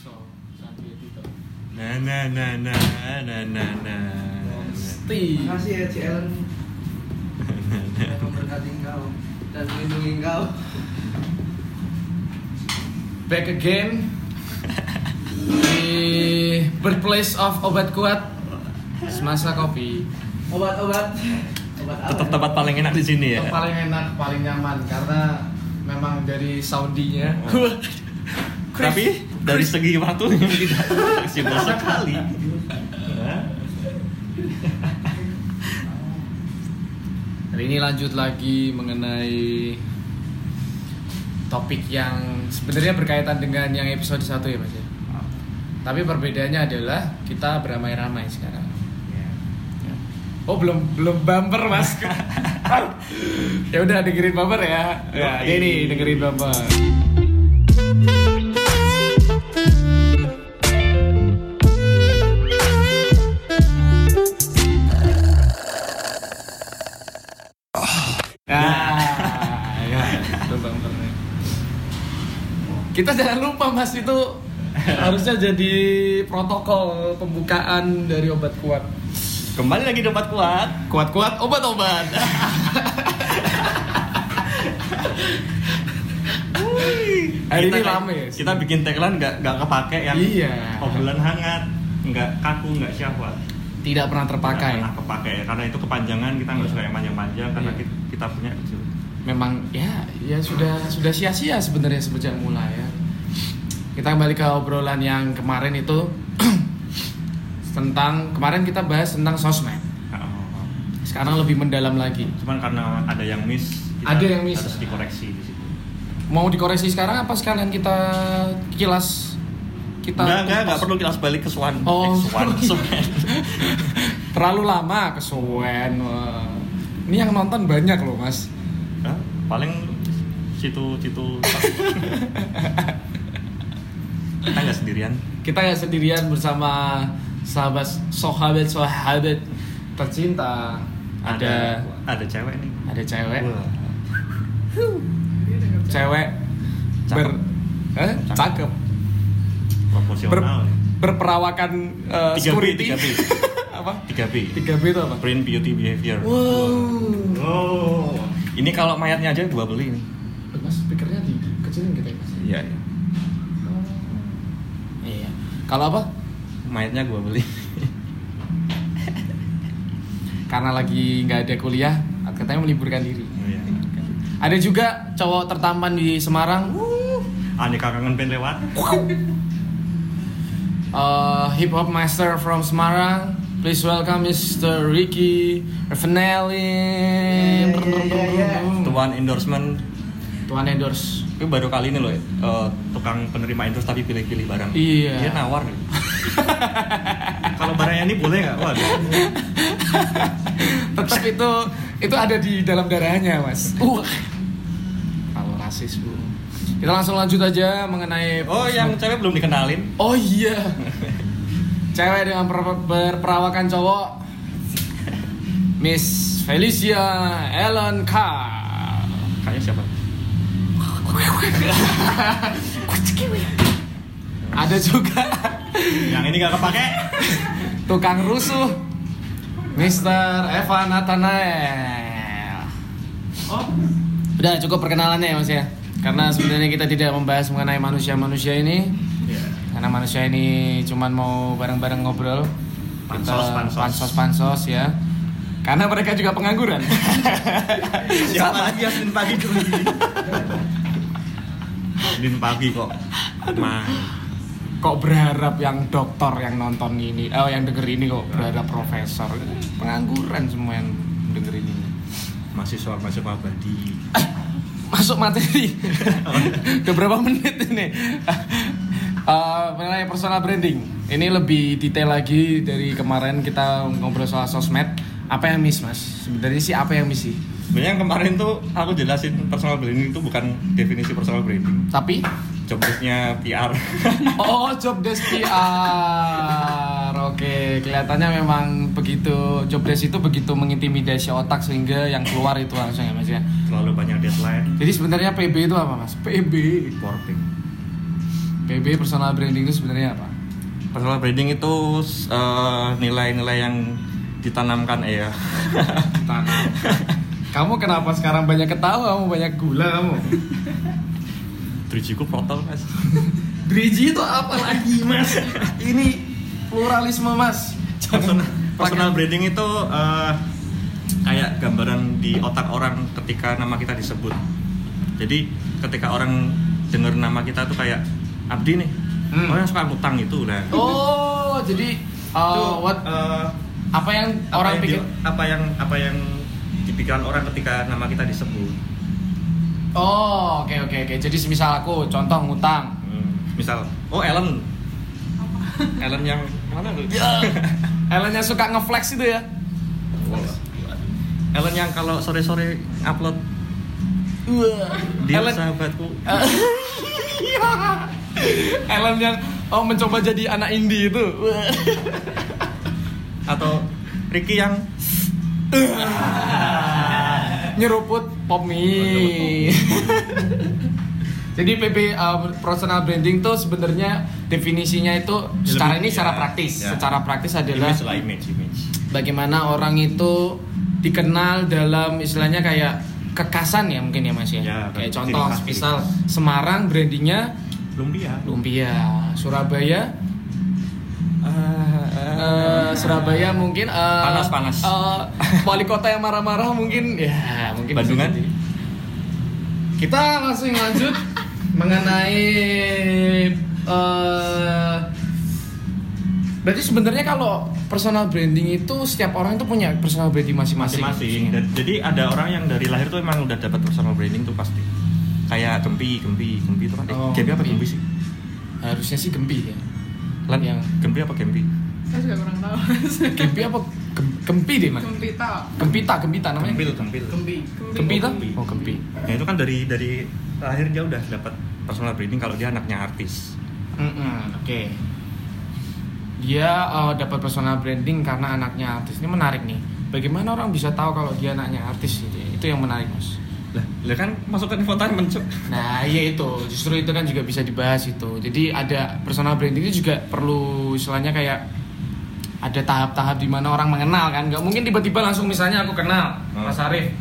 iso sampai itu Nah nah nah nah nah nah nah. mesti Makasih ya Ci Ellen yang memberkati engkau dan melindungi engkau. back again di birthplace of obat kuat semasa kopi Obat-obat. Tetap tempat paling enak di sini ya. Paling enak paling nyaman karena memang dari Saudinya Oh. Tapi dari segi waktu tidak fleksibel sekali. Hari ini lanjut lagi mengenai topik yang sebenarnya berkaitan dengan yang episode 1 ya Mas ya. Tapi perbedaannya adalah kita beramai-ramai sekarang. Ya. Oh belum belum bumper mas. ya udah dengerin bumper ya. Ya ini dengerin bumper. Kita jangan lupa mas itu harusnya jadi protokol pembukaan dari obat kuat. Kembali lagi dapat kuat. Kuat-kuat obat-obat. Hari Kita ini kayak- rame. Kita bikin tagline nggak nggak kepake yang Iya. obrolan hangat, nggak kaku, nggak syahwat. tidak pernah terpakai. pernah kepake karena itu kepanjangan kita nggak Iya. suka yang panjang-panjang karena Iya. kita, kita punya kecil. Memang ya ya sudah sudah sia-sia sebenarnya sejak mulai ya. Kita kembali ke obrolan yang kemarin itu tentang kemarin kita bahas tentang sosmed. Oh. Sekarang lebih mendalam lagi. Cuman karena ada yang miss, kita Ada yang miss. harus dikoreksi di situ. Mau dikoreksi sekarang apa sekalian kita kilas kita Enggak, enggak, enggak perlu kilas balik ke Swan. Oh. Eh, Swan, Swan. terlalu lama kesuwen. Wah. Ini yang nonton banyak loh mas. Hah? Paling situ-situ kita nggak sendirian. Kita nggak sendirian bersama sahabat sahabat sahabat tercinta. Ada ada cewek nih. ada cewek, Wah. cewek ber eh, Cakep. cakep, ber, ya. berperawakan eh, 3B, security. 3B. apa? 3B. 3B itu apa? Brain beauty behavior. Wow. Oh. Ini kalau mayatnya aja gua beli nih. Mas speakernya di kecilin gitu ya mas. Iya, iya. Kalau apa? Mayatnya gua beli. Karena lagi nggak ada kuliah, katanya meliburkan diri. Iya. Ada juga cowok tertampan di Semarang. Aneka kangen pen lewat. Uh, hip hop master from Semarang. Please welcome Mr. Ricky Ravenelli. Yeah, yeah, yeah, yeah. Tuan endorsement. Tuan endorse. Itu baru kali ini loh, eh, tukang penerima endorse tapi pilih-pilih barang. Iya. Dia nawar. kalau barangnya ini boleh nggak? Waduh. Tetap itu itu ada di dalam darahnya, Mas. Uh. Kalau rasis, Bu. Kita langsung lanjut aja mengenai Oh, yang cewek belum dikenalin. Oh iya. Cewek dengan ber- berperawakan cowok. Miss Felicia Ellen Carr. Ada juga Yang ini nggak kepake. tukang rusuh. Mr. Evan Nathanael. Oh, Udah cukup perkenalannya ya Mas ya. Karena sebenarnya kita tidak membahas mengenai manusia-manusia ini. Iya. Karena manusia ini cuman mau bareng-bareng ngobrol. Pansos, Kita- pansos. pansos, pansos ya. Karena mereka juga pengangguran. Siapa lagi yang pagi dulu? Senin pagi kok. Main. kok berharap yang dokter yang nonton ini, oh yang denger ini kok berharap profesor. Pengangguran semua yang denger ini. Mahasiswa mahasiswa abadi. Masuk materi. Udah berapa menit ini? Eh, mengenai personal branding. Ini lebih detail lagi dari kemarin kita ngobrol soal sosmed. Apa yang miss, Mas? Sebenarnya sih apa yang miss sih? Sebenarnya kemarin tuh aku jelasin personal branding itu bukan definisi personal branding. Tapi Job desk-nya PR. Oh, job desk PR. Oke, kelihatannya memang begitu job desk itu begitu mengintimidasi otak sehingga yang keluar itu langsung ya Mas ya. Terlalu banyak deadline. Jadi sebenarnya PB itu apa Mas? PB. Reporting. PB personal branding itu sebenarnya apa? Personal branding itu eh, nilai-nilai yang ditanamkan ya. Tanam. kamu kenapa sekarang banyak ketawa? Kamu banyak gula kamu. Drijiku protol mas. Driji itu apa lagi mas? Ini pluralisme mas. Personal, personal branding itu eh, kayak gambaran di otak orang ketika nama kita disebut. Jadi ketika orang dengar nama kita tuh kayak Abdi nih. Hmm. Oh yang suka ngutang itu lah. Oh, jadi uh, Itu, what eh, apa yang apa orang yang pikir? di- apa yang apa yang pikiran orang ketika nama kita disebut. Oh, oke oke oke. Jadi semisal aku contoh ngutang. Hmm, Misal, oh Ellen. Ellen yang mana tuh? Ya. Ellen yang suka ngeflex itu ya. Ellen yang kalau sore-sore upload Wah. dia Ellen sahabatku. Ellen yang oh mencoba jadi anak indie itu. Atau Ricky yang Nyeruput pop mie. Jadi PB uh, personal branding tuh sebenarnya definisinya itu secara lebih- ini secara ya, praktis. ya. Secara praktis adalah image lah image image. bagaimana orang itu dikenal dalam istilahnya kayak kekasan ya mungkin ya Mas ya. Ya, kayak contoh misal. Semarang brandingnya Lumpia. lumpia, Surabaya eh, Surabaya mungkin eh, Panas, panas. eh, wali kota yang marah-marah mungkin ya mungkin Bandungan? Kita langsung lanjut mengenai eh berarti sebenarnya kalau personal branding itu setiap orang itu punya personal branding masing-masing. masing-masing. Dan- Jadi ada orang yang dari lahir tuh emang udah dapat personal branding tuh pasti. Kayak Gempi, Gempi, Gempi itu kan. Eh, Oh, Gempi apa. Gempi sih? Harusnya sih gempi ya. Lan, Yang- Gempi apa Gempi? Saya juga kurang tahu. Gempi apa Gem- gempi deh mas? Gempita. Gempita, gempita namanya. Gempil, Gempil. Gempi. Gempi. Oh gempi. Nah itu kan dari dari lahir dia udah dapat personal branding kalau dia anaknya artis. Mm-mm, Oke. Dia uh, dapat personal branding karena anaknya artis. Ini menarik nih. Bagaimana orang bisa tahu kalau dia anaknya artis gitu? ya? Itu yang menarik mas. Lah, lah kan masukkan infotainment cuk. Nah iya itu. Justru itu kan juga bisa dibahas itu. Jadi ada personal branding itu juga perlu istilahnya kayak ada tahap-tahap di mana orang mengenal kan. Nggak mungkin tiba-tiba langsung misalnya aku kenal Hmm. Mas Arif.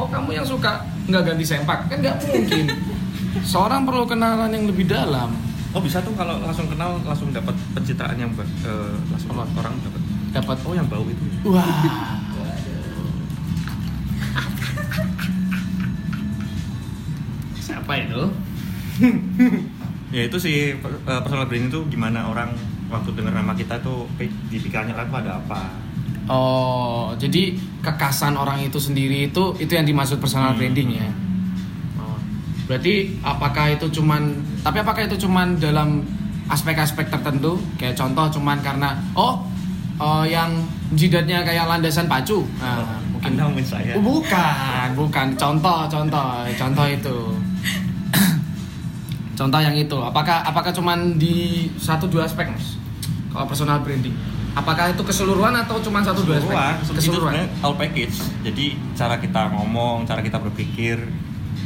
Oh kamu yang suka nggak ganti sempak kan nggak mungkin. Seorang perlu kenalan yang lebih dalam. Oh bisa tuh kalau langsung kenal langsung dapat pencitraan yang eh, langsung orang dapat. Dapat Oh yang bau itu. Wah. Siapa itu? Ya itu sih eh, personal branding itu gimana orang waktu dengar nama kita tuh di pikirannya aku ada apa. Oh, jadi kekasan orang itu sendiri itu itu yang dimaksud personal Hmm. branding ya. Oh. Berarti apakah itu cuman tapi apakah itu cuman dalam aspek-aspek tertentu? Kayak contoh cuman karena oh oh yang jidatnya kayak landasan pacu. Nah, mungkin Anda ngomongin saya. Oh, bukan, bukan. Contoh, contoh, contoh itu. Contoh yang itu. Apakah apakah cuman di satu dua aspek, Mas? Kalau personal branding. Apakah itu keseluruhan atau cuma satu dua aspek? Keseluruhan, itu all package. Jadi cara kita ngomong, cara kita berpikir,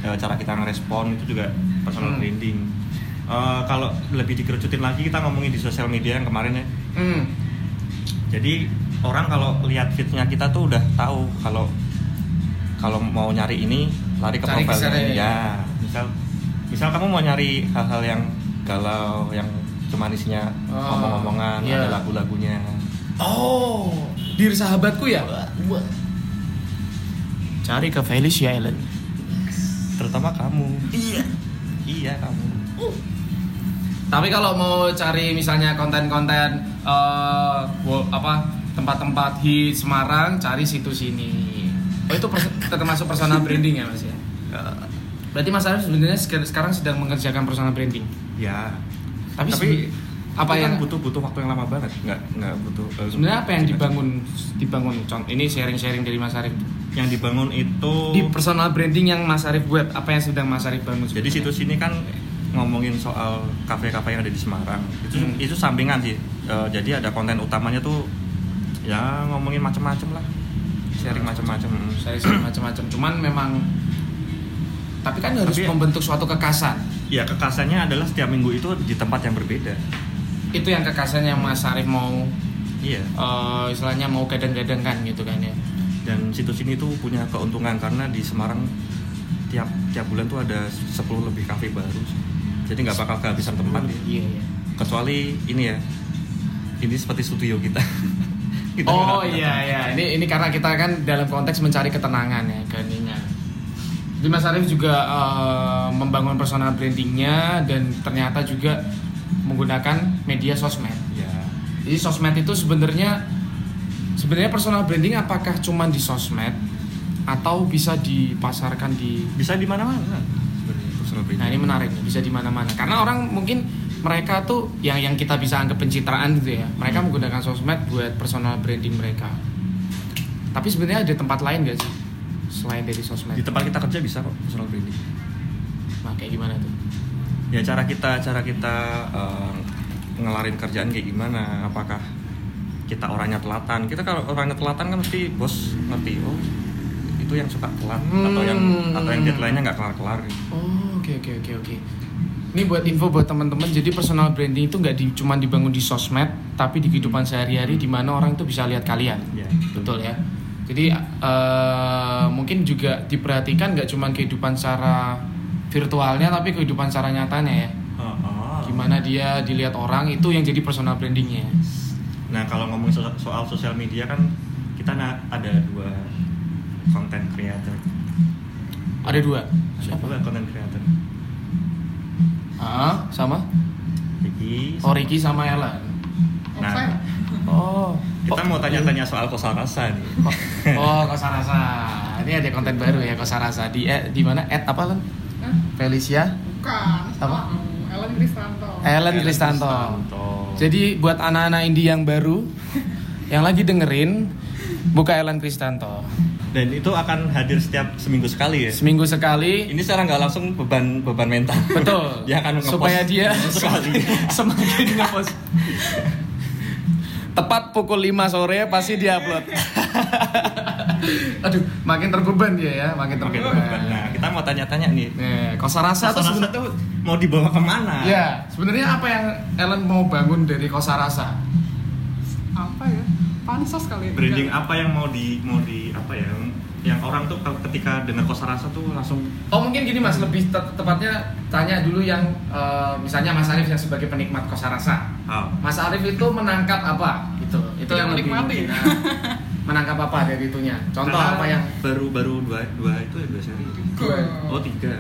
eh, cara kita ngerespon itu juga personal Hmm. branding. Eh, kalau lebih dikerucutin lagi kita ngomongin di sosial media yang kemarin ya. Hmm. Jadi orang kalau lihat feednya kita tuh udah tahu kalau kalau mau nyari ini lari ke profilnya. ya. Ya, misal misal kamu mau nyari hal-hal yang galau, yang cuma isinya Oh, ngomong-ngomongan, iya. ada lagu-lagunya. Oh, dir sahabatku ya? Cari ke Felicia Ellen. Terutama kamu. Iya. Iya kamu. Tapi kalau mau cari misalnya konten-konten wo- apa tempat-tempat hits Semarang, cari situs ini. Oh itu pers- termasuk personal branding ya mas ya? Berarti Mas Arif sebenarnya sek- sekarang sedang mengerjakan personal branding. Ya. Tapi, Tapi apa itu yang kan butuh butuh waktu yang lama banget. Nggak nggak butuh. eh, sebenarnya apa yang dibangun dibangun? Contoh ini sharing-sharing dari Mas Arif. Yang dibangun itu. Di personal branding yang Mas Arif buat, apa yang sedang Mas Arif bangun? Jadi sebenarnya? situs ini kan ngomongin soal kafe-kafe yang ada di Semarang. Itu Hmm. itu sampingan sih. Eh, jadi ada konten utamanya tuh ya ngomongin macem-macem lah. Sharing macem-macem. sharing macam-macam. Cuman memang Tapi kan harus Tapi- membentuk suatu kekasan. Ya kekasannya adalah setiap minggu itu di tempat yang berbeda. Itu yang kekasan yang Mas Arif mau Iya. eh, istilahnya mau gadang-gadangkan gitu kan ya. Dan situs ini tuh punya keuntungan karena di Semarang tiap tiap bulan tuh ada 10 lebih kafe baru. Jadi nggak bakal kehabisan tempat ya. Iya, iya. Kecuali ini ya. Ini seperti studio kita. Kita Oh iya iya, ini ini karena kita kan dalam konteks mencari ketenangan ya keheningan. Jadi Mas Arif juga eh, membangun personal brandingnya dan ternyata juga menggunakan media sosmed. Ya. Jadi sosmed itu sebenarnya sebenarnya personal branding apakah cuma di sosmed atau bisa dipasarkan di Bisa di mana-mana. sebenarnya personal branding. Nah ini menarik bisa di mana-mana. Karena orang mungkin mereka tuh yang yang kita bisa anggap pencitraan gitu ya. Mereka menggunakan sosmed buat personal branding mereka. Tapi sebenarnya ada tempat lain gak sih selain dari sosmed? Di tempat kita kerja bisa kok personal branding. Nah kayak gimana tuh? Ya cara kita cara kita eh, ngelarin kerjaan kayak gimana? Apakah kita orangnya telatan? Kita kalau orangnya telatan kan mesti bos ngerti. Oh itu yang suka telat atau yang Hmm. atau yang deadline-nya nggak kelar-kelar. Oh oke oke oke oke. Ini buat info buat teman-teman. Jadi personal branding itu nggak di, cuma dibangun di sosmed, tapi di kehidupan sehari-hari di mana orang itu bisa lihat kalian. Ya. Betul ya. Jadi eh, mungkin juga diperhatikan nggak cuma kehidupan secara virtualnya, tapi kehidupan secara nyatanya ya. Gimana dia dilihat orang itu yang jadi personal brandingnya. Nah kalau ngomong so- soal sosial media kan kita ada dua content creator. Ada dua. Ada dua content creator. Ah, sama? Ricky. Oh Ricky sama Ella. Nah Oh. Kita mau tanya-tanya soal kosarasa nih. Oh, Kosarasa. Ini ada konten baru ya Kosarasa di eh, di mana? At apa? Hah? Felicia Bukan. Apa? Ellen Kristanto. Ellen Kristanto. Jadi buat anak-anak indie yang baru yang lagi dengerin buka Ellen Kristanto. Dan itu akan hadir setiap seminggu sekali ya. Seminggu sekali Ini secara nggak langsung beban beban mental. Betul. Dia akan ngepost supaya dia sekali. semakin ngepost. Tepat pukul 5 sore pasti dia upload. Aduh, makin terbeban dia ya, makin terbeban. Nah, kita mau tanya-tanya nih. Nih, Kosarasa tuh Kosarasa sebenarnya tuh mau dibawa ke mana? Ya, sebenarnya apa yang Ellen mau bangun dari Kosarasa? Apa ya? Pansos kali. Branding Enggak. apa yang mau di mau di apa ya? Yang orang tuh kalau ketika dengar kosarasa tuh langsung Oh mungkin gini mas, lebih te- tepatnya tanya dulu yang eh, misalnya Mas Arif yang sebagai penikmat Kosarasa. oh, Mas Arif itu menangkap apa? Itu, itu yang, Yang lebih menikmati. mungkin. Nah, menangkap apa dari itunya? Contoh Karena apa yang? baru baru dua dua itu ya dua seri. Dua. Oh tiga.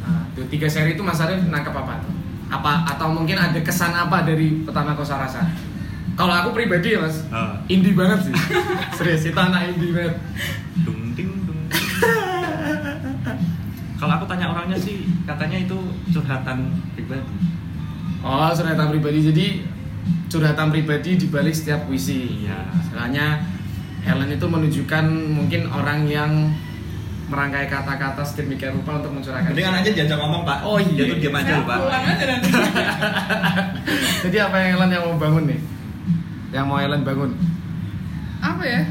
Nah, itu tiga seri itu Mas Arif menangkap apa tuh? Apa atau mungkin ada kesan apa dari pertama Kosarasa? Kalau aku pribadi ya mas, Ah. indie banget sih. Serius, itu anak indie banget. Dung ding dung. Kalau aku tanya orangnya sih katanya itu curhatan pribadi. Oh, curhatan pribadi. Jadi curhatan pribadi di balik setiap puisi. Iya. Misalnya Helen itu menunjukkan mungkin orang yang merangkai kata-kata sedemikian rupa untuk mencurahkan. Mendingan aja jangan ngomong pak. Oh, iya. Dia tuh diam aja pak. pulang aja nanti. Jadi apa yang Helen yang mau bangun nih? Yang mau Helen bangun? apa ya?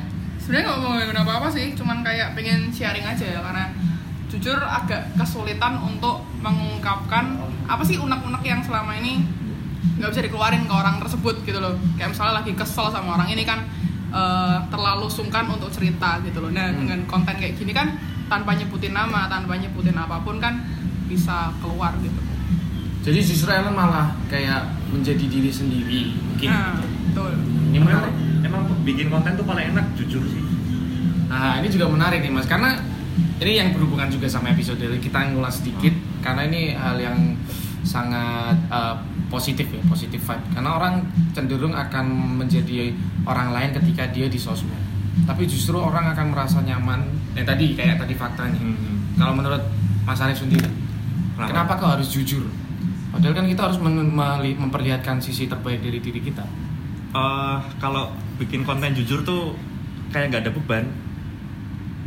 Sebenarnya nggak mau ngomongin apa-apa sih, cuman kayak pengen sharing aja ya karena jujur agak kesulitan untuk mengungkapkan apa sih unek-unek yang selama ini nggak bisa dikeluarin ke orang tersebut gitu loh. Kayak misalnya lagi kesel sama orang ini kan eh, terlalu sungkan untuk cerita gitu loh. Nah Hmm. dengan konten kayak gini kan tanpa nyebutin nama, tanpa nyebutin apa pun kan bisa keluar gitu. Jadi justru Helen malah kayak menjadi diri sendiri mungkin. Nah, betul. Ini menarik. Emang bikin konten tuh paling enak jujur sih. Nah ini juga menarik nih mas karena ini yang berhubungan juga sama episode ini kita ngulas sedikit karena ini hal yang sangat uh, positif ya positif vibe karena orang cenderung akan menjadi orang lain ketika dia di sosmed tapi justru orang akan merasa nyaman eh tadi kayak tadi faktanya Hmm. kalau menurut Mas Arif sendiri Kenapa? kenapa kau harus jujur padahal kan kita harus memperlihatkan sisi terbaik dari diri kita Eh, kalau bikin konten jujur tuh kayak nggak ada beban.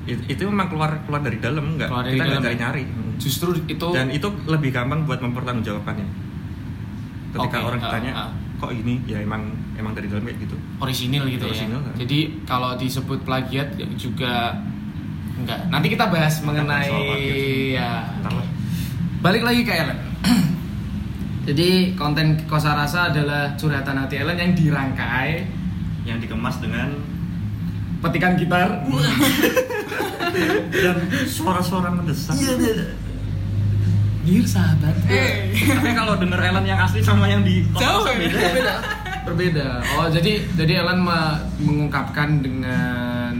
It- itu memang keluar keluar dari dalam nggak kita nggak cari ya? nyari. justru itu Dan itu lebih gampang buat mempertanggungjawabkannya. Ketika Oke, orang ah, ditanya ah. kok ini ya emang emang dari dalam kayak gitu. orisinil gitu Orisinil, ya. kan? Jadi kalau disebut plagiat ya juga enggak. Nanti kita bahas mengenai ya. Balik lagi ke Ellen. Jadi konten Kosa Rasa adalah curhatan hati Ellen yang dirangkai yang dikemas dengan petikan gitar. dan suara-suara mendesak. Dear sahabat. Eh, Tapi kalau denger Ellen yang asli sama yang di Jauh ya? beda. berbeda oh jadi jadi Ellen me- mengungkapkan dengan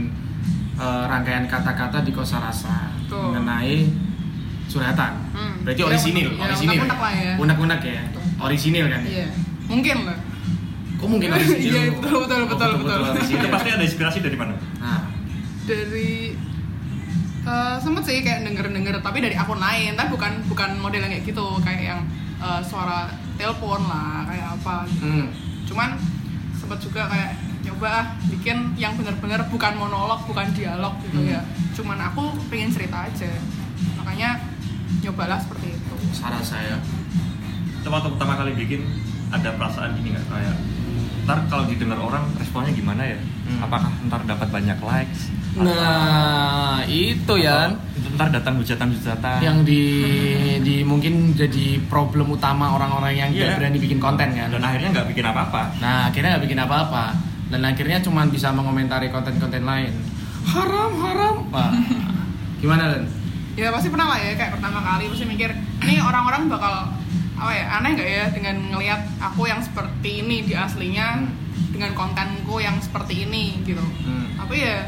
eh, rangkaian kata-kata di kosa rasa Betul. mengenai suratan Hmm. berarti Ya, orisinil ya, orisinil unek-unek lah ya. unek-unek ya orisinil kan iya. Mungkin lah. Kok mungkin orisinil Iya, betul, betul, Oh, betul, betul. orisinil. Itu pasti ada inspirasi dari mana? nah Dari eh, sempet sih kayak denger-denger tapi dari akun lain tapi bukan bukan model yang kayak gitu kayak yang eh, suara telepon lah kayak apa gitu. hmm. cuman sempet juga kayak nyoba ah bikin yang bener-bener bukan monolog bukan dialog gitu Hmm. ya cuman aku pengen cerita aja makanya nyobalah seperti itu sarasa ya Itu waktu pertama kali bikin ada perasaan gini nggak kayak ntar kalau didengar orang responnya gimana ya? Hmm. Apakah ntar dapat banyak likes? nah itu ya ntar datang hujatan-hujatan yang di di mungkin jadi problem utama orang-orang yang Iya. tidak berani bikin konten kan dan akhirnya nggak bikin apa-apa. Nah akhirnya nggak bikin apa-apa dan akhirnya cuma bisa mengomentari konten-konten lain. Haram haram. Wah, gimana Len? ya pasti pernah lah ya kayak pertama kali pasti mikir ini orang-orang bakal apa ya aneh nggak ya dengan ngelihat aku yang seperti ini di aslinya Hmm. dengan kontenku yang seperti ini gitu Hmm. tapi ya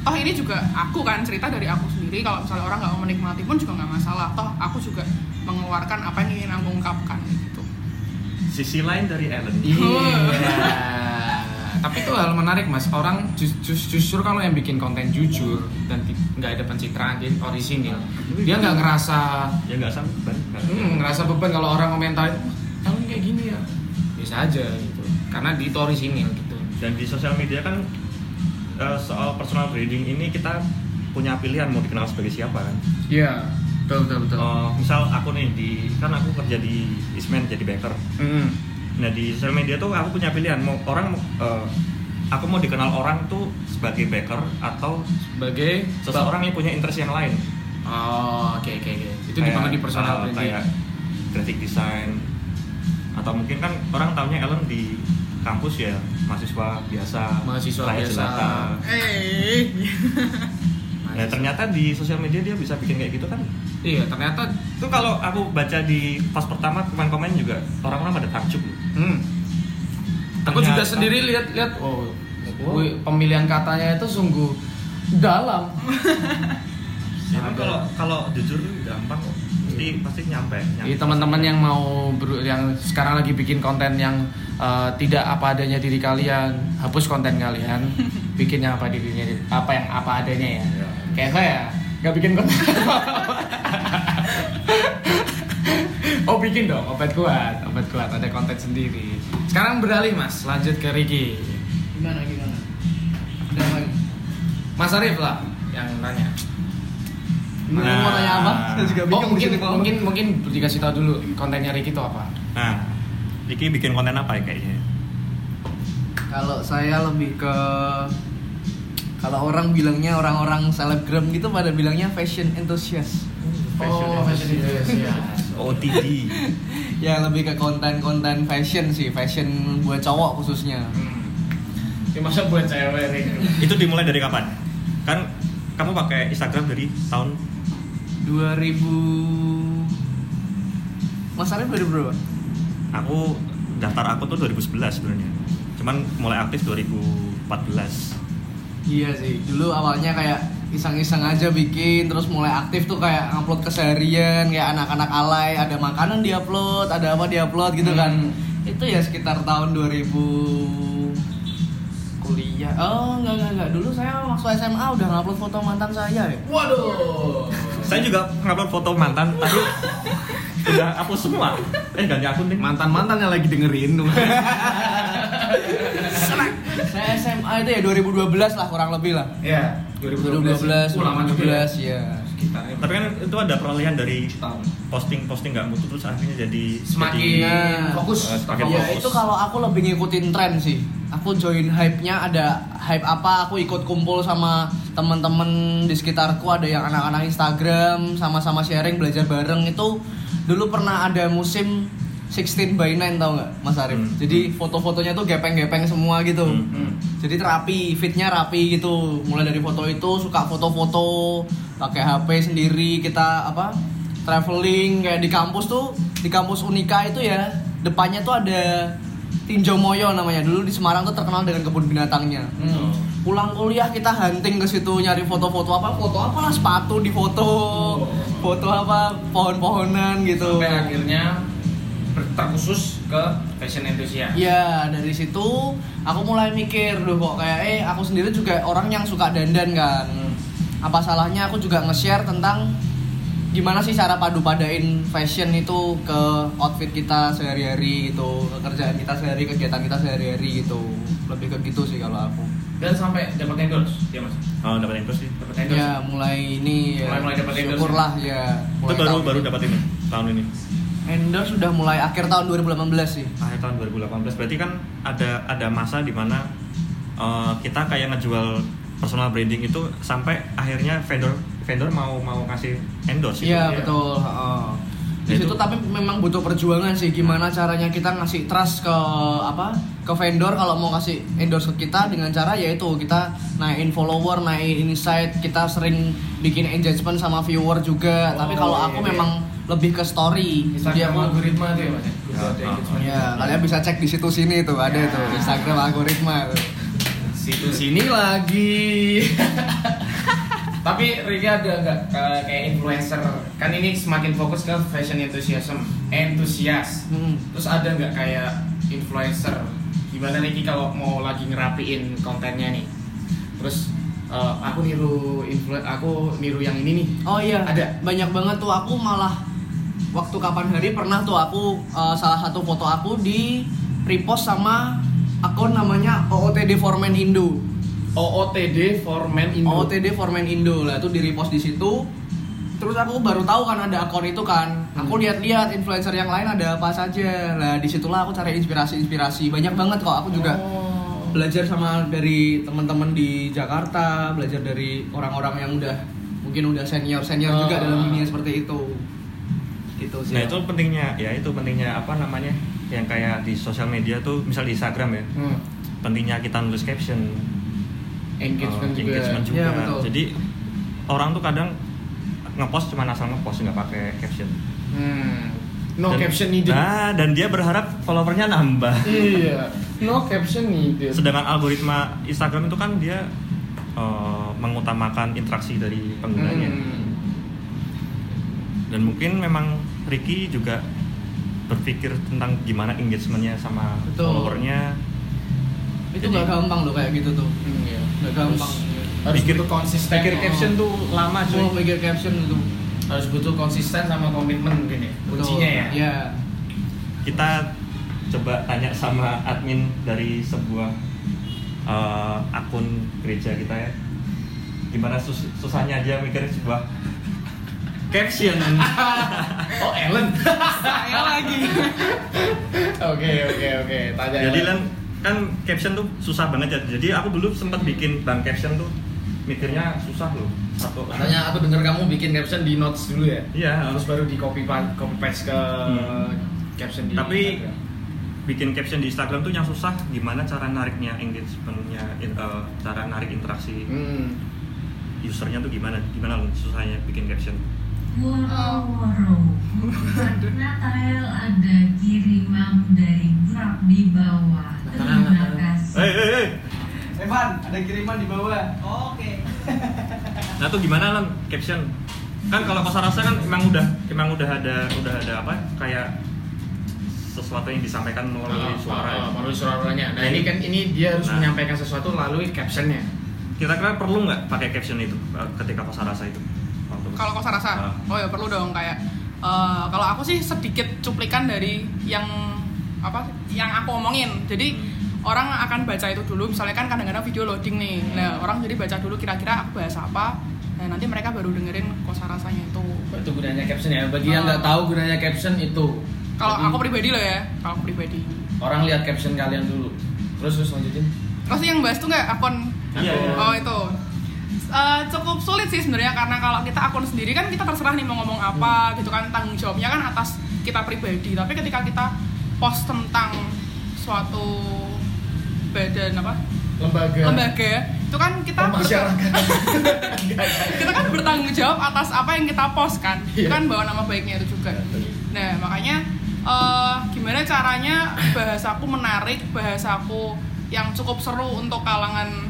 toh ini juga aku kan cerita dari aku sendiri kalau misalnya orang nggak mau menikmati pun juga nggak masalah toh aku juga mengeluarkan apa yang ingin aku ungkapkan gitu Sisi lain dari Ellen. Iya. Tapi itu hal menarik mas. Orang jus- jus- justru kalau yang bikin konten jujur dan nggak ada pencitraan dia orisinil, dia nggak ngerasa Ya nggak sama beban. hmm, ngerasa beban kalau orang komentarin, "Oh, Ellen kayak gini ya." Bisa aja gitu. Karena di orisinil gitu. Dan di sosial media kan eh, soal personal branding ini kita punya pilihan mau dikenal sebagai siapa kan. Iya. Betul betul betul. Eh, misal aku nih di kan aku kerja di Ismen jadi baker. Hmm. Nah di sosial media tuh aku punya pilihan mau orang eh, aku mau dikenal orang tuh sebagai baker atau Sebagai seseorang yang punya interest yang lain. Oh, oke oke oke. Itu Kayak, dibangun di personal branding. kayak graphic design atau mungkin kan orang taunya Ellen di kampus ya mahasiswa biasa Mahasiswa biasa. eh Nah ternyata di sosial media dia bisa bikin kayak gitu kan Iya, ternyata itu kalau aku baca di pas pertama komen-komen juga orang-orang pada takjub loh. hmm. Aku juga sendiri lihat-lihat oh, wih, pemilihan katanya itu sungguh dalam. Kan kalau kalau jujur gampang kok pasti pasti nyampe, nyampe. Teman-teman yang mau ber- yang sekarang lagi bikin konten yang eh, tidak apa adanya diri kalian, hapus konten kalian, bikinnya apa dirinya apa yang apa adanya ya. Ya. Kayak saya nggak bikin konten. oh bikin dong, obat kuat, obat kuat ada konten sendiri. Sekarang beralih mas, lanjut ke Ricky. Gimana gimana? Lagi. Mas Arif lah yang nanya. Nah. mau nanya apa? Saya juga Oh, mungkin Pak. mungkin mungkin dikasih tahu dulu kontennya Ricky itu apa? Nah, Ricky bikin konten apa ya kayaknya? Kalau saya lebih ke kalau orang bilangnya orang-orang selebgram gitu pada bilangnya fashion enthusiast. Oh, fashion enthusiast. OTD. Ya lebih ke konten-konten fashion sih, fashion buat cowok khususnya. Hmm. Ya masa buat cewek? Itu dimulai dari kapan? Kan kamu pakai Instagram dari tahun 2000 Mas Arif 2000 berapa? aku daftar aku tuh 2011 sebenarnya. Cuman mulai aktif 2014. Iya sih, dulu awalnya kayak iseng-iseng aja bikin, terus mulai aktif tuh kayak ngupload keseharian, kayak anak-anak alay, ada makanan diupload, ada apa diupload gitu kan. Hmm. Itu ya sekitar tahun 2000 kuliah. Oh, enggak enggak enggak. Dulu saya waktu SMA udah ngupload foto mantan saya ya. Waduh. Saya juga ngupload foto mantan, tapi udah hapus semua. Eh ganti akun deh. Mantan mantannya lagi dengerin. SMA itu ya 2012 lah kurang lebih lah. ya. 2012, Uh, lama juga 2012 ya. Sekitarnya. Tapi kan itu ada peralihan dari posting-posting nggak mutu terus akhirnya jadi Semakin jadi- Nah, fokus. semakin Ya fokus. itu kalau aku lebih ngikutin tren sih. aku join hype-nya ada hype apa aku ikut kumpul sama temen-temen di sekitarku ada yang anak-anak Instagram sama-sama sharing belajar bareng itu dulu pernah ada musim 16 by 9 tau nggak Mas Arif? Hmm. jadi foto-fotonya tuh gepeng-gepeng semua gitu. Hmm. jadi terapi fitnya rapi gitu. Mulai dari foto itu suka foto-foto pakai HP sendiri kita apa traveling kayak di kampus tuh di kampus Unika itu ya depannya tuh ada Tinjo Moyo namanya. Dulu di Semarang tuh terkenal dengan kebun binatangnya. Hmm. pulang kuliah kita hunting ke situ nyari foto-foto apa foto apalah sepatu di foto foto apa pohon-pohonan gitu. Sampai akhirnya terkhusus ke fashion enthusiast. Iya dari situ aku mulai mikir loh kok kayak eh aku sendiri juga orang yang suka dandan kan. Apa salahnya aku juga nge-share tentang gimana sih cara padu padain fashion itu ke outfit kita sehari-hari gitu, ke kerjaan kita sehari, kegiatan kita sehari-hari gitu. Lebih ke gitu sih kalau aku. Dan sampai dapat endorse, ya mas. Oh, dapat endorse sih. Dapat endorse. Ya mulai ini ya. Mulai-mulai dapat endorse Syukurlah ya. Itu mulai baru baru dapat ini tahun ini. Endorse sudah mulai akhir tahun 2018 sih. Akhir tahun 2018. Berarti kan ada ada masa di mana eh, kita kayak ngejual personal branding itu sampai akhirnya vendor vendor mau mau kasih endorse gitu. Iya betul. heeh. Di Ya, situ itu- tapi memang butuh perjuangan sih gimana caranya kita ngasih trust ke apa ke vendor kalau mau kasih endorse ke kita dengan cara yaitu kita naikin follower, naikin insight, kita sering bikin engagement sama viewer juga. Oh, tapi kalau iya, aku iya. memang lebih ke story. Instagram aku algoritma tuh ya mas. ya? Kalian bisa cek di situ sini tuh ada Ya. tuh Instagram algoritma tuh. Situ sini lagi. Tapi Riki ada nggak kayak influencer? Kan ini semakin fokus ke fashion enthusiasm, entusias. Hmm. Terus ada nggak kayak influencer? Gimana Riki kalau mau lagi ngerapiin kontennya nih? Terus eh, aku niru influ aku niru yang ini nih. Oh iya, Ada? Banyak banget tuh aku malah waktu kapan hari pernah tuh aku uh, salah satu foto aku di repost sama akun namanya OOTD Formen Indo. OOTD for Men Indo. OOTD Formen Indo lah itu di repost di situ. Terus aku baru tahu kan ada akun itu kan. Aku Hmm. lihat-lihat influencer yang lain ada apa saja. Lah di situlah aku cari inspirasi-inspirasi. Banyak banget kok. Aku juga Oh. belajar sama dari teman-teman di Jakarta, belajar dari orang-orang yang udah mungkin udah senior senior juga Ah. dalam dunia seperti itu. Gitu sih. Nah itu pentingnya ya itu pentingnya apa namanya yang kayak di sosial media tuh misal di Instagram ya Hmm. pentingnya kita nulis caption Engagement eh, juga. engagement juga. Iya, betul. jadi orang tuh kadang ngepost cuma asal ngepost nggak pakai caption Hmm. No Dan- caption needed. nah dan dia berharap followernya nambah iya. No caption needed. sedangkan algoritma Instagram itu kan dia eh, mengutamakan interaksi dari penggunanya Hmm. dan mungkin memang Ricky juga berpikir tentang gimana engagementnya sama Betul. followernya itu Jadi- gak gampang loh kayak gitu tuh. Hmm, iya. Gak gampang. Harus Pikir- butuh konsisten. pikir Oh. caption tuh lama cuy Mau mikir caption itu. harus butuh konsisten sama komitmen mungkin ya. Kuncinya ya. Iya. kita coba tanya sama admin dari sebuah eh, akun gereja kita ya gimana sus- susahnya aja mikir sebuah caption Oh, Ellen. Saya lagi. Oke, oke, oke. Tanya. jadi Ellen. kan kan caption tuh susah banget ya jadi aku dulu sempat bikin bang caption tuh mikirnya susah loh satu Katanya aku dengar kamu bikin caption di notes dulu ya. Iya. Terus baru di copy copy paste ke Hmm. caption di Tapi- Instagram. bikin caption di Instagram tuh yang susah gimana cara nariknya engagementnya in- eh, cara narik interaksi Hmm. usernya tuh gimana gimana loh susahnya bikin caption Woro-woro Natal ada kiriman dari Grab di bawah Terima kasih hei hei hei Evan, ada kiriman di bawah. Oke. Nah tuh gimana lan caption? Kan kalau kosa rasa kan emang udah emang udah ada udah ada apa kayak sesuatu yang disampaikan melalui suara. ya. Ah, melalui suaranya. Nah, ini kan ini dia harus Nah. menyampaikan sesuatu melalui captionnya. Kira-kira perlu nggak pakai caption itu eh, ketika kosa rasa itu? Kalau kosa rasa, Ah. oh ya perlu dong kayak eh, kalau aku sih sedikit cuplikan dari yang apa yang aku omongin. Jadi orang akan baca itu dulu. Misalnya kan kadang-kadang video loading nih. Nah orang jadi baca dulu kira-kira aku bahas apa. Nah nanti mereka baru dengerin kosa rasanya itu. Itu gunanya caption ya. Bagi yang Ah. nggak tahu gunanya caption itu. Kalau aku pribadi loh ya, kalau aku pribadi. orang lihat caption kalian dulu. terus terus lanjutin Pasti yang bahas tuh nggak akun Iya, iya. Oh itu Eh, cukup sulit sih sebenarnya karena kalau kita akun sendiri kan kita terserah nih mau ngomong apa gitu kan tanggung jawabnya kan atas kita pribadi. Tapi ketika kita post tentang suatu badan apa? Lembaga. Lembaga. Itu kan kita Oh, kita kan bertanggung jawab atas apa yang kita post kan. Itu Iya. kan bawa nama baiknya itu juga. Nah makanya eh, gimana caranya bahasaku menarik bahasaku yang cukup seru untuk kalangan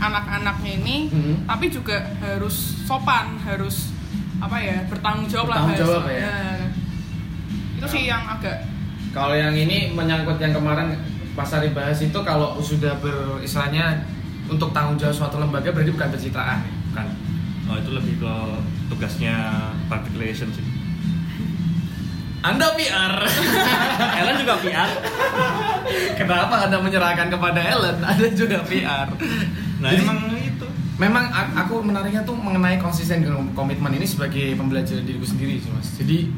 anak-anaknya ini Mhm. tapi juga harus sopan harus apa ya bertanggung jawab lah Bertanggung jawab bahasa. ya. itu sih yang agak Kalau yang ini menyangkut yang kemarin pas Ari bahas itu kalau sudah beristilahnya untuk tanggung jawab suatu lembaga berarti bukan pencitraan ya? bukan. Oh itu lebih ke tugasnya public relations sih. Anda PR. Ellen juga PR. Kenapa Anda menyerahkan kepada Ellen? Ada juga PR. Nah Jadi- emang itu. Memang aku menariknya tuh mengenai konsisten dan komitmen ini sebagai pembelajaran diriku sendiri sih mas. Jadi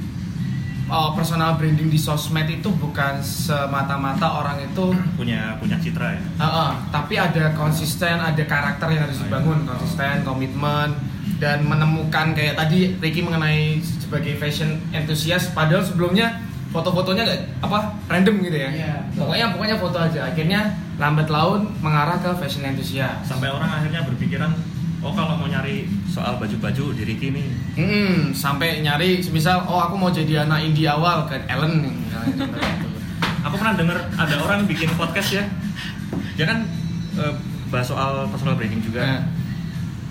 uh, personal branding di sosmed itu bukan semata-mata orang itu punya punya citra ya. Uh, uh, tapi ada konsisten, ada karakter yang harus Oh, iya. dibangun, konsisten, komitmen, dan menemukan kayak tadi Ricky mengenai sebagai fashion enthusiast, padahal sebelumnya foto-fotonya nggak apa random gitu ya. Iya. Pokoknya pokoknya foto aja. Akhirnya lambat laun mengarah ke fashion enthusiast. Sampai orang akhirnya berpikiran, oh kalau mau nyari soal baju-baju di Ricky nih, Hmm, sampai nyari misal oh aku mau jadi anak indie awal ke Ellen nih, gitu. aku pernah dengar ada orang bikin podcast ya. Dia kan eh, bahas soal personal branding juga. Nah,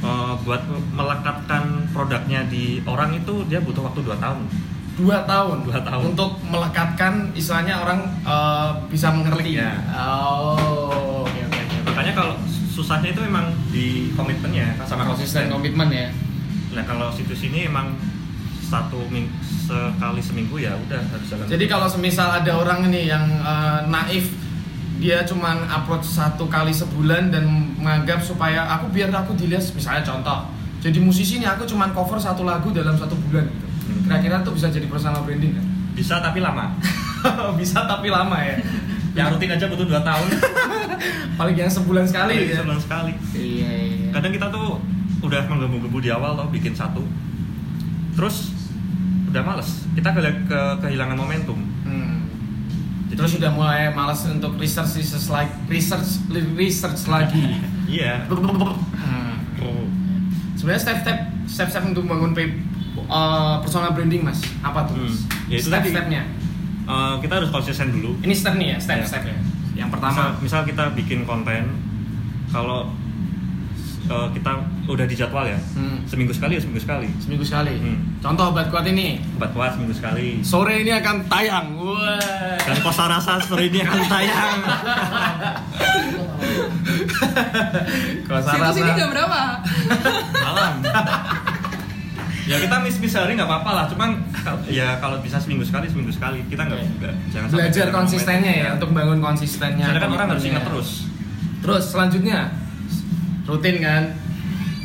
Eh, buat melekatkan produknya di orang itu dia butuh waktu 2 tahun. Dua tahun, Dua tahun. untuk melekatkan istilahnya orang eh, bisa mengerti. Iya. Oh, oke oke oke. Makanya kalau susahnya itu emang di komitmennya sama konsisten komitmen ya. Nah kalau situs ini emang satu ming sekali seminggu ya udah harus jalan. Jadi kalau semisal ada orang ini yang eh, naif dia cuman upload satu kali sebulan dan menganggap supaya aku biar aku dilihat misalnya contoh jadi musisi nih aku cuman cover satu lagu dalam satu bulan gitu. Kira-kira tuh bisa jadi personal branding kan? bisa tapi lama. bisa tapi lama ya. Yang rutin aja butuh 2 tahun. Paling yang sebulan sekali ya. Sebulan sekali. Iya iya. Kadang kita tuh udah menggebu-gebu di awal loh bikin satu. Terus udah males. Kita ke, ke- kehilangan momentum. Hmm. Terus sudah mulai malas untuk research research like research research lagi. Iya. Hmm. Sebenarnya step-step step-step untuk membangun pe- uh, personal branding mas apa tuh? Mas? Hmm. Ya, itu tadi. step-stepnya. Eh, kita harus konsisten dulu. Ini step nih ya step-step ya. Yang pertama. misal, misal kita bikin konten kalau eh, kita udah dijadwal ya Hmm. seminggu sekali ya seminggu sekali Seminggu sekali. Hmm. Contoh obat kuat ini. obat kuat seminggu sekali Sore ini akan tayang. Wah. dan kosa rasa story ini akan tayang Kalau situs ini jam berapa malam ya kita miss miss hari nggak apa-apa lah cuman ya kalau bisa seminggu sekali seminggu sekali kita nggak nggak- jangan belajar konsistennya ya untuk bangun konsistennya. Soalnya kan orang harus ingat terus. Terus selanjutnya rutin kan.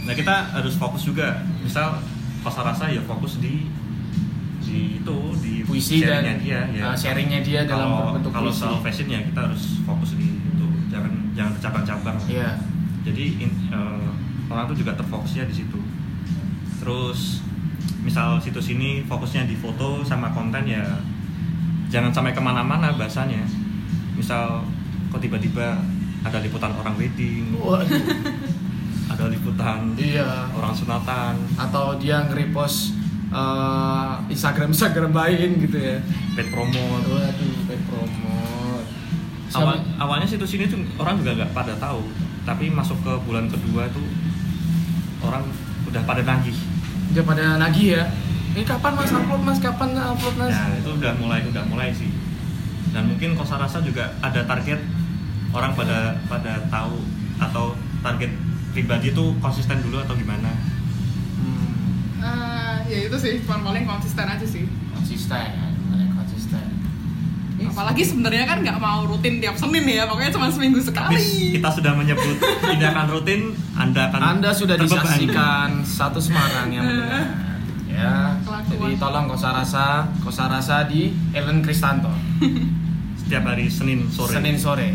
nah kita harus fokus juga. Misal kosa rasa ya fokus di di itu di Puisi dan sharingnya dia ya. uh, sharingnya dia dalam kalau bentuk kalau soal fashion ya kita harus fokus di itu. Jangan jangan bercabang-cabang. Iya. jadi in- eh, orang tuh juga terfokusnya di situ. Terus misal situs ini fokusnya di foto sama konten ya jangan sampai ke mana-mana bahasanya misal kok tiba-tiba ada liputan orang wedding Waduh. ada liputan iya. orang sunatan Atau dia nge-repost uh, Instagram Instagram lain gitu ya. paid promote Waduh, paid promote. Awal, awalnya situs ini tuh orang juga nggak pada tahu tapi masuk ke bulan kedua tuh orang udah pada nagih Dia pada nagih ya. Ini kapan mas upload mas? Kapan upload mas? Nah itu udah mulai udah mulai sih. Dan mungkin kosa rasa juga ada target orang pada pada tahu atau target pribadi itu konsisten dulu atau gimana. Hmm, Eh, ya itu sih cuma paling konsisten aja sih konsisten, mulai konsisten. apalagi sebenarnya kan nggak mau rutin tiap senin ya pokoknya cuma seminggu sekali kita sudah menyebut ini akan rutin, Anda akan Anda sudah terbebani. disaksikan satu Semarang yang mendengar. Ya, jadi tolong kosa rasa, kosa rasa di Ellen Kristanto setiap hari Senin sore. Senin sore.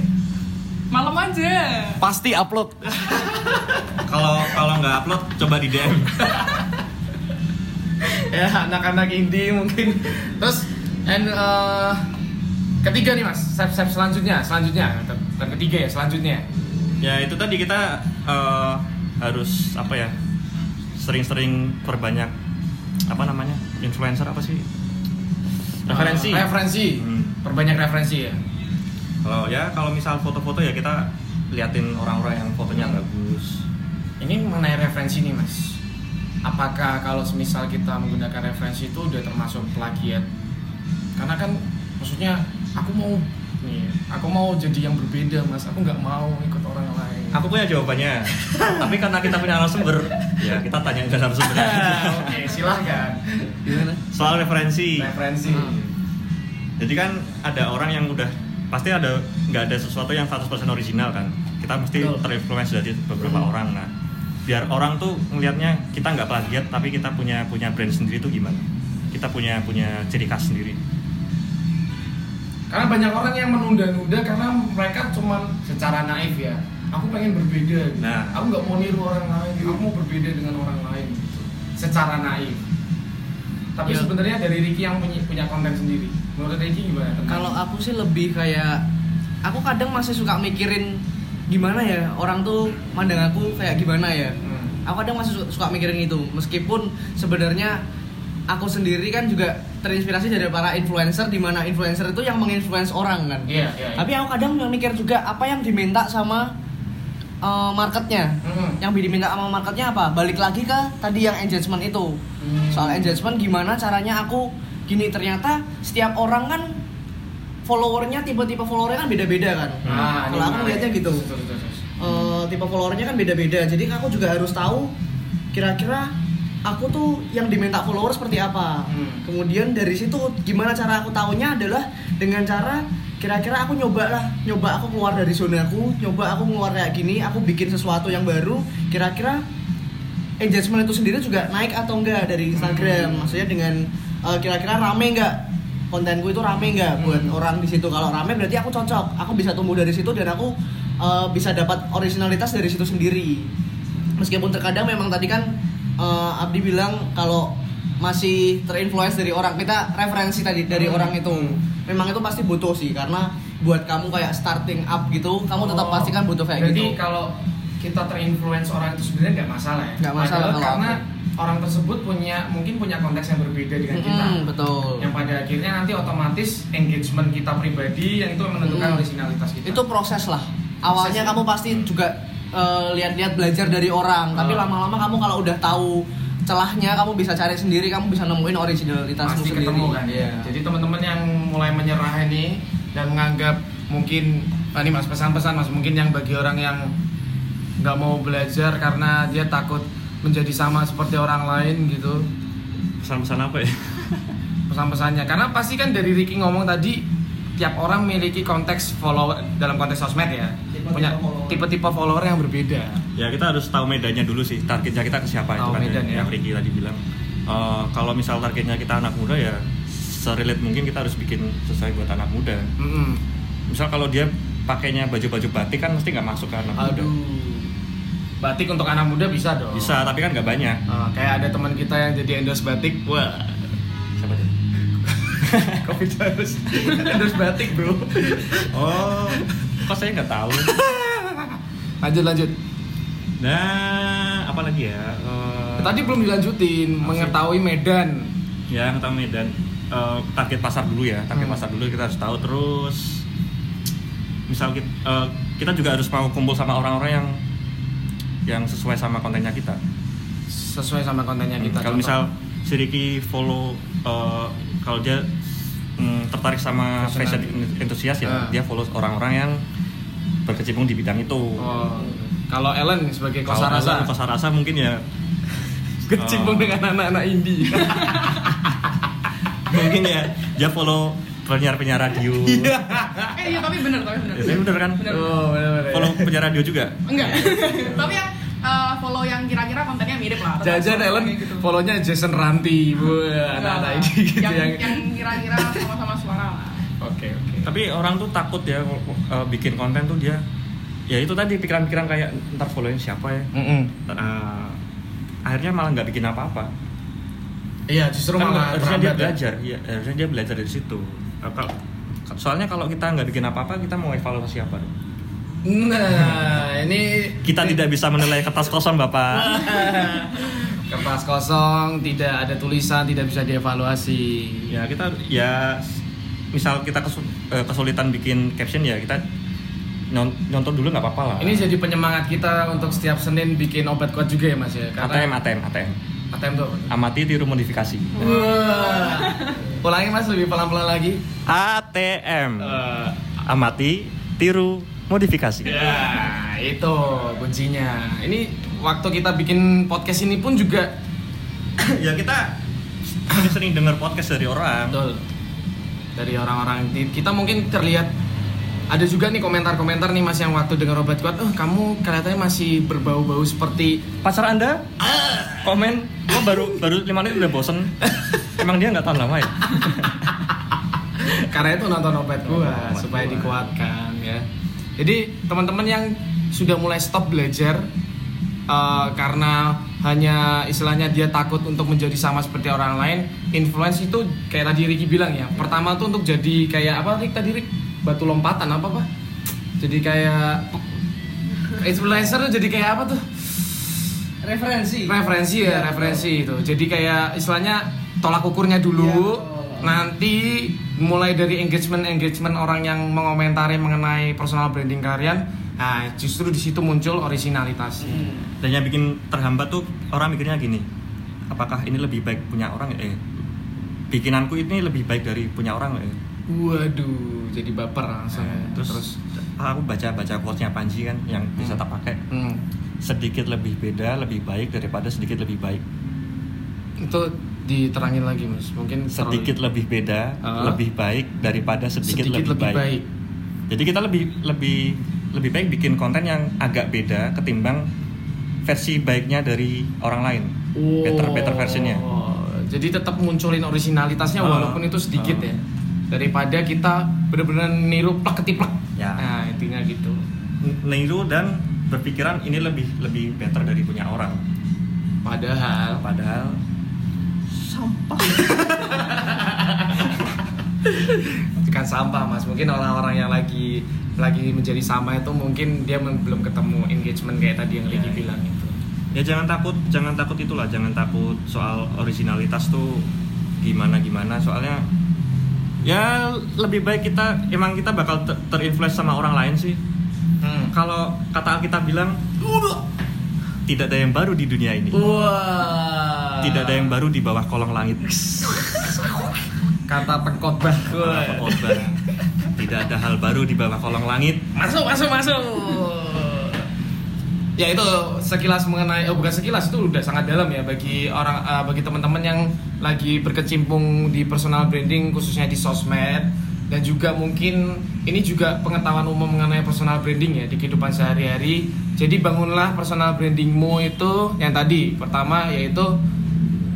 Malam aja. Pasti upload. Kalau kalau nggak upload coba di DM. ya anak-anak indie mungkin. Terus and uh, ketiga nih mas, step step selanjutnya, selanjutnya dan ketiga ya selanjutnya. Ya itu tadi kita eh, harus apa ya sering-sering perbanyak apa namanya influencer apa sih referensi Uh, referensi. Hmm. Perbanyak referensi ya. kalau ya kalau misal foto-foto ya kita liatin orang-orang yang fotonya bagus Ini mengenai referensi nih mas. Apakah kalau semisal kita menggunakan referensi itu udah termasuk plagiat? Karena kan maksudnya aku mau nih, aku mau jadi yang berbeda mas. Aku nggak mau ikut orang lain. aku punya jawabannya tapi karena kita punya narasumber ya kita tanya ke narasumber Oke silahkan. Gimana? soal referensi Referensi. Hmm. jadi kan ada orang yang udah pasti ada nggak ada sesuatu yang 100% original kan kita mesti terinfluence dari beberapa Hmm. orang nah biar orang tuh ngelihatnya kita nggak plagiat tapi kita punya punya brand sendiri tuh gimana kita punya punya ciri khas sendiri Karena banyak orang yang menunda-nunda karena mereka cuman secara naif ya. Aku pengen berbeda. Gitu. Nah. Aku nggak mau niru orang lain. Aku mau berbeda dengan orang lain. Gitu. Secara naif. Tapi Ya. sebenarnya dari Ricky yang punya, punya konten sendiri. Menurut Ricky gimana? tentang- Kalau aku sih lebih kayak aku kadang masih suka mikirin gimana ya orang tuh mandang aku kayak gimana ya. Hmm. Aku kadang masih su- suka mikirin itu meskipun sebenarnya aku sendiri kan juga terinspirasi dari para influencer di mana influencer itu yang menginfluence orang kan. Iya, iya. iya. Tapi aku kadang mikir juga apa yang diminta sama uh, marketnya. Hmm. Yang diminta sama marketnya apa? Balik lagi ke tadi yang engagement itu. Hmm. Soal engagement gimana caranya aku gini ternyata setiap orang kan followernya tipe-tipe followernya kan beda-beda kan. Nah, ini Kalau aku lihatnya gitu. Eh, tipe followernya kan beda-beda. Jadi aku juga harus tahu kira-kira aku tuh yang diminta follower seperti apa. Hmm. Kemudian dari situ gimana cara aku tahunya adalah dengan cara kira-kira aku nyoba lah, nyoba aku keluar dari zona aku, nyoba aku keluar kayak gini, aku bikin sesuatu yang baru. Kira-kira engagement itu sendiri juga naik atau enggak dari Instagram? Maksudnya dengan eh, kira-kira rame enggak kontenku itu rame nggak buat Hmm. orang di situ kalau rame berarti aku cocok aku bisa tumbuh dari situ dan aku uh, bisa dapat originalitas dari situ sendiri meskipun terkadang memang tadi kan uh, Abdi bilang kalau masih terinfluence dari orang kita referensi tadi dari Hmm. orang itu memang itu pasti butuh sih karena buat kamu kayak starting up gitu kamu tetap Oh. pasti kan butuh kayak Jadi gitu kalau kita terinfluence orang itu sebenarnya nggak masalah ya. Nggak masalah Padahal kalau karena aku. orang tersebut punya mungkin punya konteks yang berbeda dengan kita. Mm-mm, betul Yang pada akhirnya nanti otomatis engagement kita pribadi yang itu menentukan Mm. originalitas kita. itu proses lah awalnya Proses. kamu pasti juga eh, lihat-lihat belajar dari orang tapi Oh. lama-lama kamu kalau udah tahu celahnya kamu bisa cari sendiri kamu bisa nemuin originalitasmu pasti sendiri ketemu kan. Iya. Jadi teman-teman yang mulai menyerah ini dan menganggap mungkin ah, ini mas pesan-pesan mas mungkin yang bagi orang yang nggak mau belajar karena dia takut menjadi sama seperti orang lain gitu pesan-pesan apa ya pesan-pesannya karena pasti kan dari Ricky ngomong tadi tiap orang memiliki konteks follower dalam konteks sosmed ya punya tipe-tipe follower yang berbeda. Ya kita harus tahu medannya dulu sih. Targetnya kita ke siapa itu Tahu kan medan, ya, ya. yang Ricky tadi bilang. Eh, kalau misal targetnya kita anak muda ya serelate mungkin kita harus bikin sesuai buat anak muda. Mm-mm. misal kalau dia pakainya baju-baju batik kan mesti nggak masuk ke anak muda. Aduh. Batik untuk anak muda bisa dong. Bisa tapi kan nggak banyak. Ah, kayak ada teman kita yang jadi endorse batik. Wah. Siapa tuh? Kopi terus. Endorse batik bro. Oh kok saya nggak tahu? Lanjut lanjut. Nah apa lagi ya? Eh, tadi belum dilanjutin mengetahui medan. Ya yang tahu Medan. Eh, target pasar dulu ya target Hmm. pasar dulu kita harus tahu. Terus misal kita, kita juga harus mau kumpul sama orang-orang yang yang sesuai sama kontennya kita. Sesuai sama kontennya kita kalau misal si Ricky follow eh, kalau dia mm, tertarik sama Fashion fashion enthusiast ya Ah. dia follow orang-orang yang berkecimpung di bidang itu oh, kalau Ellen sebagai kalau kosarasa kosa rasa mungkin ya kecimpung Oh. dengan anak-anak indie mungkin ya dia follow penyiar-penyiar radio Eh iya tapi bener tapi bener. Ya, tapi bener kan Bener. oh benar-benar follow penyiar radio juga Enggak. tapi yang eh, follow yang kira-kira kontennya mirip lah. jajan Ellen gitu. follow-nya Jason Ranti wah anak-anak indie gitu yang, yang yang kira-kira sama-sama suara lah. oke oke tapi orang tuh takut ya uh, bikin konten tuh dia ya itu tadi pikiran-pikiran kayak ntar following siapa ya Mm-mm. Eh, akhirnya malah nggak bikin apa-apa Iya, justru Kan malah harusnya dia ya. belajar iya harusnya dia belajar dari situ Eh, kalau- soalnya kalau kita nggak bikin apa-apa kita mau evaluasi apa dong? Nah, ini kita tidak bisa menilai kertas kosong bapak kertas kosong, tidak ada tulisan, tidak bisa dievaluasi. ya kita ya misal kita eh, kesulitan bikin caption ya kita nyontoh dulu nggak apa-apa lah Ini jadi penyemangat kita untuk setiap Senin bikin obat kuat juga ya Mas ya. ATM ATM ATM ATM tuh. amati tiru modifikasi Wah. Ulangi Mas lebih pelan-pelan lagi. ATM Eh, amati tiru modifikasi ya, itu kuncinya. Ini waktu kita bikin podcast ini pun juga ya kita sering-sering dengar podcast dari orang Betul. Dari orang-orang kita mungkin terlihat ada juga nih komentar-komentar nih Mas yang waktu dengar obat kuat, "Oh, kamu kelihatannya masih berbau-bau seperti pacar anda komen lo baru baru lima menit udah bosen emang dia nggak tahan lama ya karena itu nonton obat gua supaya gua. dikuatkan ya. Jadi teman-teman yang sudah mulai stop belajar eh, karena hanya istilahnya dia takut untuk menjadi sama seperti orang lain, influence itu kayak tadi Ricky bilang ya. Pertama tuh untuk jadi kayak apa Rick tadi Rick? Batu lompatan apa apa? Jadi kayak influencer tuh jadi kayak apa tuh? Referensi. referensi ya referensi itu jadi kayak istilahnya tolak ukurnya dulu Iya, nanti mulai dari engagement engagement orang yang mengomentari mengenai personal branding kalian nah justru di situ muncul originalitas dan yang bikin terhambat tuh orang mikirnya gini apakah ini lebih baik punya orang eh bikinanku ini lebih baik dari punya orang eh waduh jadi baper langsung ya. terus, terus? aku baca baca quotesnya Panji kan yang bisa tak pakai. Hmm. sedikit lebih beda lebih baik daripada sedikit lebih baik. Itu diterangin lagi mas. Mungkin terlalu- sedikit lebih beda Ah. lebih baik daripada sedikit, sedikit lebih, baik. jadi kita lebih lebih lebih baik bikin konten yang agak beda ketimbang versi baiknya dari orang lain. Better better versionnya. Oh, jadi tetap munculin originalitasnya Ah. walaupun itu sedikit Ah. ya. Daripada kita bener-bener niru plek ketiplek Ya. nah intinya gitu. Niru dan berpikiran ini lebih lebih better dari punya orang. Padahal. Padahal. Bukan sampah mas. Mungkin orang-orang yang lagi lagi menjadi sama itu mungkin dia belum ketemu engagement kayak tadi yang Ya, ya. bilang. itu ya jangan takut jangan takut itulah jangan takut soal originalitas tuh gimana gimana. Soalnya ya lebih baik kita emang kita bakal ter- terinfluence sama orang lain sih. Hmm. kalau kata kita bilang tidak ada yang baru di dunia ini. Wah. Tidak ada yang baru di bawah kolong langit. Kata pengkhotbah khotbah. tidak ada hal baru di bawah kolong langit. Masuk masuk masuk ya itu sekilas mengenai oh bukan sekilas itu udah sangat dalam ya bagi orang eh, bagi teman-teman yang lagi berkecimpung di personal branding khususnya di sosmed dan juga mungkin ini juga pengetahuan umum mengenai personal branding ya di kehidupan sehari-hari jadi bangunlah personal brandingmu itu yang tadi pertama yaitu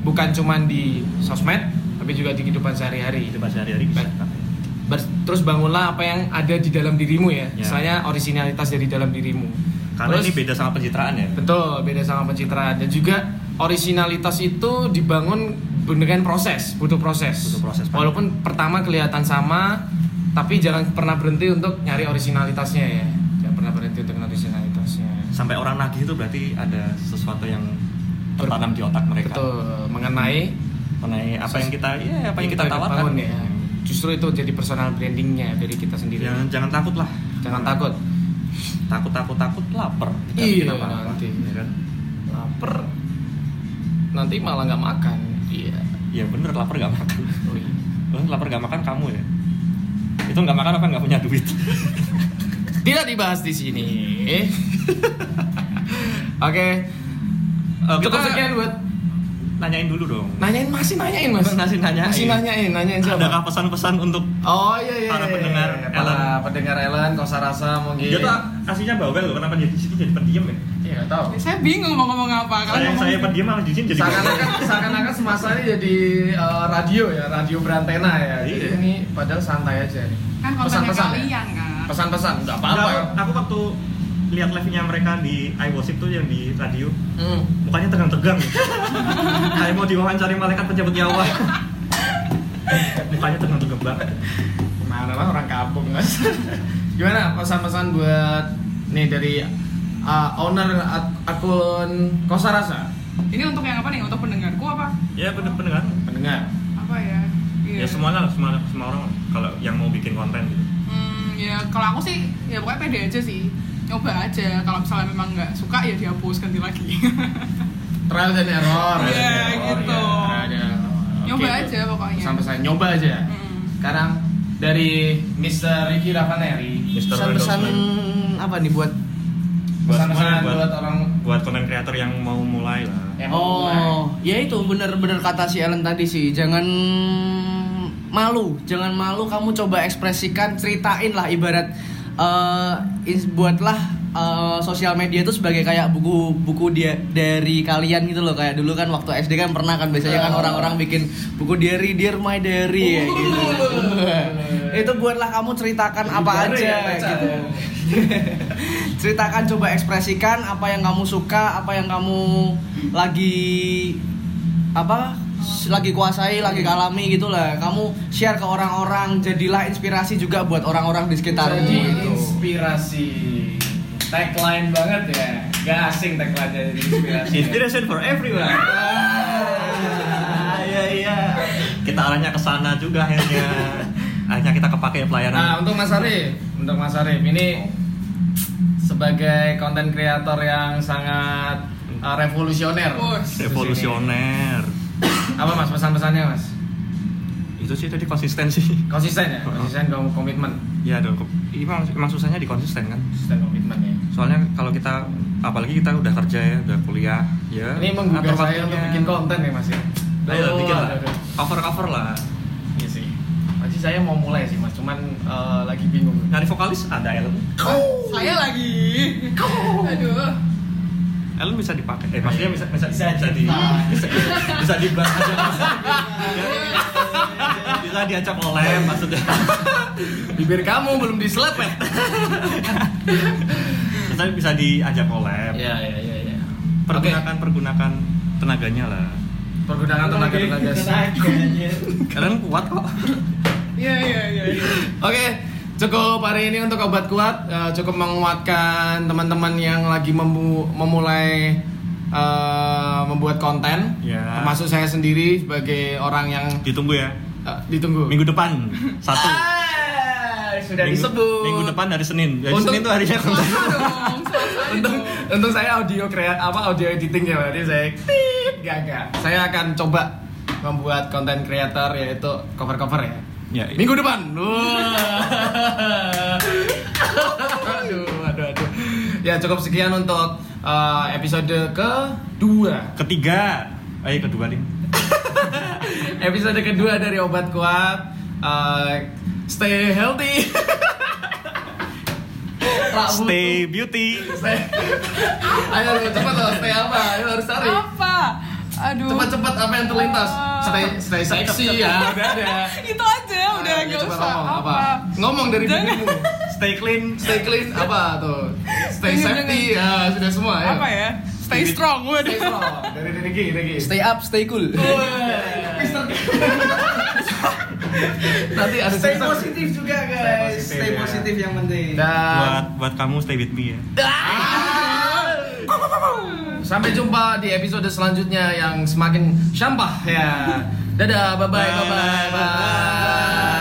bukan cuman di sosmed tapi juga di kehidupan sehari-hari itu bahasa hari-hari bisa terus bangunlah apa yang ada di dalam dirimu ya, Ya. misalnya originalitas dari dalam dirimu. Karena Terus- ini beda sama pencitraan ya Betul, beda sama pencitraan dan juga originalitas itu dibangun dengan proses, butuh proses. Butuh proses, Pak. Walaupun pertama kelihatan sama, tapi jangan pernah berhenti untuk nyari originalitasnya ya. Jangan pernah berhenti untuk nyari originalitasnya. sampai orang nagih itu berarti ada sesuatu yang tertanam di otak mereka Betul, mengenai mengenai apa yang kita ya apa yang kita tawarkan ya. Justru itu jadi personal brandingnya dari kita sendiri. jangan jangan takut lah Jangan takut. Takut takut takut lapar Iya, apa-apa, nanti. ya kan? Lapar. Nanti malah nggak makan. Iya. Iya bener lapar gak makan. Oh, iya. Lapar gak makan kamu ya? Itu nggak makan apa nggak punya duit? Tidak dibahas di sini. Oke. Eh, cukup kita sekian buat nanyain dulu dong nanyain masih nanyain mas Masih nanyain. masih nanyain nanyain siapa adakah pesan-pesan untuk oh iya iya Para iya, pendengar iya. Ellen. para pendengar Ellen kosa rasa mungkin dia tuh aslinya bawel loh kenapa dia di sini jadi pendiam ya iya nggak tahu Saya bingung mau ngomong apa. Kalian saya ngomong saya pendiam malah di sini jadi seakan-akan seakan-akan semasa ini jadi eh, radio ya radio berantena ya jadi Iya. ini padahal santai aja nih kan pesan-pesan ya? kalian kan. pesan-pesan nggak apa-apa aku waktu lihat live-nya mereka di I Worship tuh yang di radio Hmm. mukanya tegang-tegang kayak mau diwawancari malaikat pencabut nyawa mukanya tegang-tegang banget Gimana lah orang kampung mas Gimana pesan-pesan buat nih dari uh, owner ak- akun Kosa Rasa Ini untuk yang apa nih? Untuk pendengarku apa? ya pendengar pendengar Apa ya? ya semuanya lah semua semua orang kalau yang mau bikin konten gitu Hmm, ya kalau aku sih ya pokoknya pede aja sih. Nyoba aja. Kalau misalnya memang nggak suka ya dihapus ganti lagi. trial dan error Iya, dan error, gitu. ya. Dan error. Nyoba Oke, aja pokoknya. sampai saya nyoba aja Hmm. sekarang dari Mr. Ricky Ravaneri Mr. Pesan-pesan apa nih buat Buat pesan-pesan buat, buat- orang buat konten kreator yang mau mulai lah yang mau mulai. Oh, ya itu bener-bener kata si Ellen tadi sih. Jangan malu, jangan malu. Kamu coba ekspresikan, ceritain lah ibarat ins- buatlah eh, sosial media itu sebagai kayak buku-buku dia dari kalian gitu loh. Kayak dulu kan waktu SD kan pernah kan biasanya kan Oh. orang-orang bikin buku diary, dear my diary ya gitu. itu buatlah kamu ceritakan apa aja ya, gitu. ceritakan coba ekspresikan apa yang kamu suka apa yang kamu lagi apa lagi kuasai lagi alami gitulah. Kamu share ke orang-orang jadilah inspirasi juga buat orang-orang di sekitarmu jadi gitu. inspirasi. Tagline banget ya. Gak asing tagline dari inspirasi inspiration for everyone. Ah, iya iya. Kita arahnya ke sana juga akhirnya. Akhirnya kita kepake Nah, pelayanan untuk Mas Arif, untuk Mas Arif ini sebagai konten kreator yang sangat uh, revolusioner. Revolusioner Apa Mas pesan-pesannya Mas? itu sih tadi konsistensi Konsisten ya, konsisten kom- komitmen, ya dong ini emang, emang susahnya di konsisten kan konsisten komitmen ya. soalnya kalau kita apalagi kita udah kerja ya udah kuliah ya Ini menggugah saya untuk bikin konten ya Mas ya. ayo Oh, bikin lah cover cover lah Iya sih. Masih saya mau mulai sih Mas, cuman uh, lagi bingung. nyari vokalis ada Ellen Saya lagi. Aduh. Ellen bisa dipakai. Eh maksudnya bisa bisa Bisa bisa, di bisa, bisa dibahas bisa diajak oleh maksudnya. Bibir kamu belum diselepet. bisa bisa diajak oleh. Iya, iya, iya, iya. pergunakan pergunakan tenaganya lah. Pergunakan tenaga tenaga. kalian kuat kok. Iya iya iya. Oke, cukup hari ini untuk obat kuat. Eh, cukup menguatkan teman-teman yang lagi membu- memulai eh, membuat konten. Ya. Termasuk saya sendiri sebagai orang yang ditunggu ya eh, ditunggu. minggu depan satu Ah, sudah minggu, disebut. minggu depan hari Senin dari Untuk- Senin itu harinya konten Untung, untung saya audio kreat apa audio editing ya berarti saya tit gagal. Saya akan coba membuat konten kreator yaitu cover-cover ya. Ya Minggu depan. Aduh, aduh, aduh. Ya cukup sekian untuk uh, episode kedua. ketiga ayo kedua nih Episode kedua dari obat kuat. Uh, stay healthy. Stay beauty Stay. Ayo cepat loh, stay apa? Ayo harus cari. Apa? Aduh. Cepat-cepat apa yang terlintas? Stay stay seksi ya, udah ada. Itu aja udah Ayo, nggak coba usah. ngomong Apa? apa? Ngomong dari dirimu. stay clean Stay clean apa tuh? Stay safety ya sudah semua ya. Apa ya? Stay strong. Stay Waduh. strong dari Riki, Riki. stay up stay cool Nanti ada stay positif juga Stay guys positif, stay ya. positif yang penting Dan buat buat kamu stay with me ya sampai jumpa di episode selanjutnya yang semakin sampah ya. Dadah, bye bye, bye bye, bye.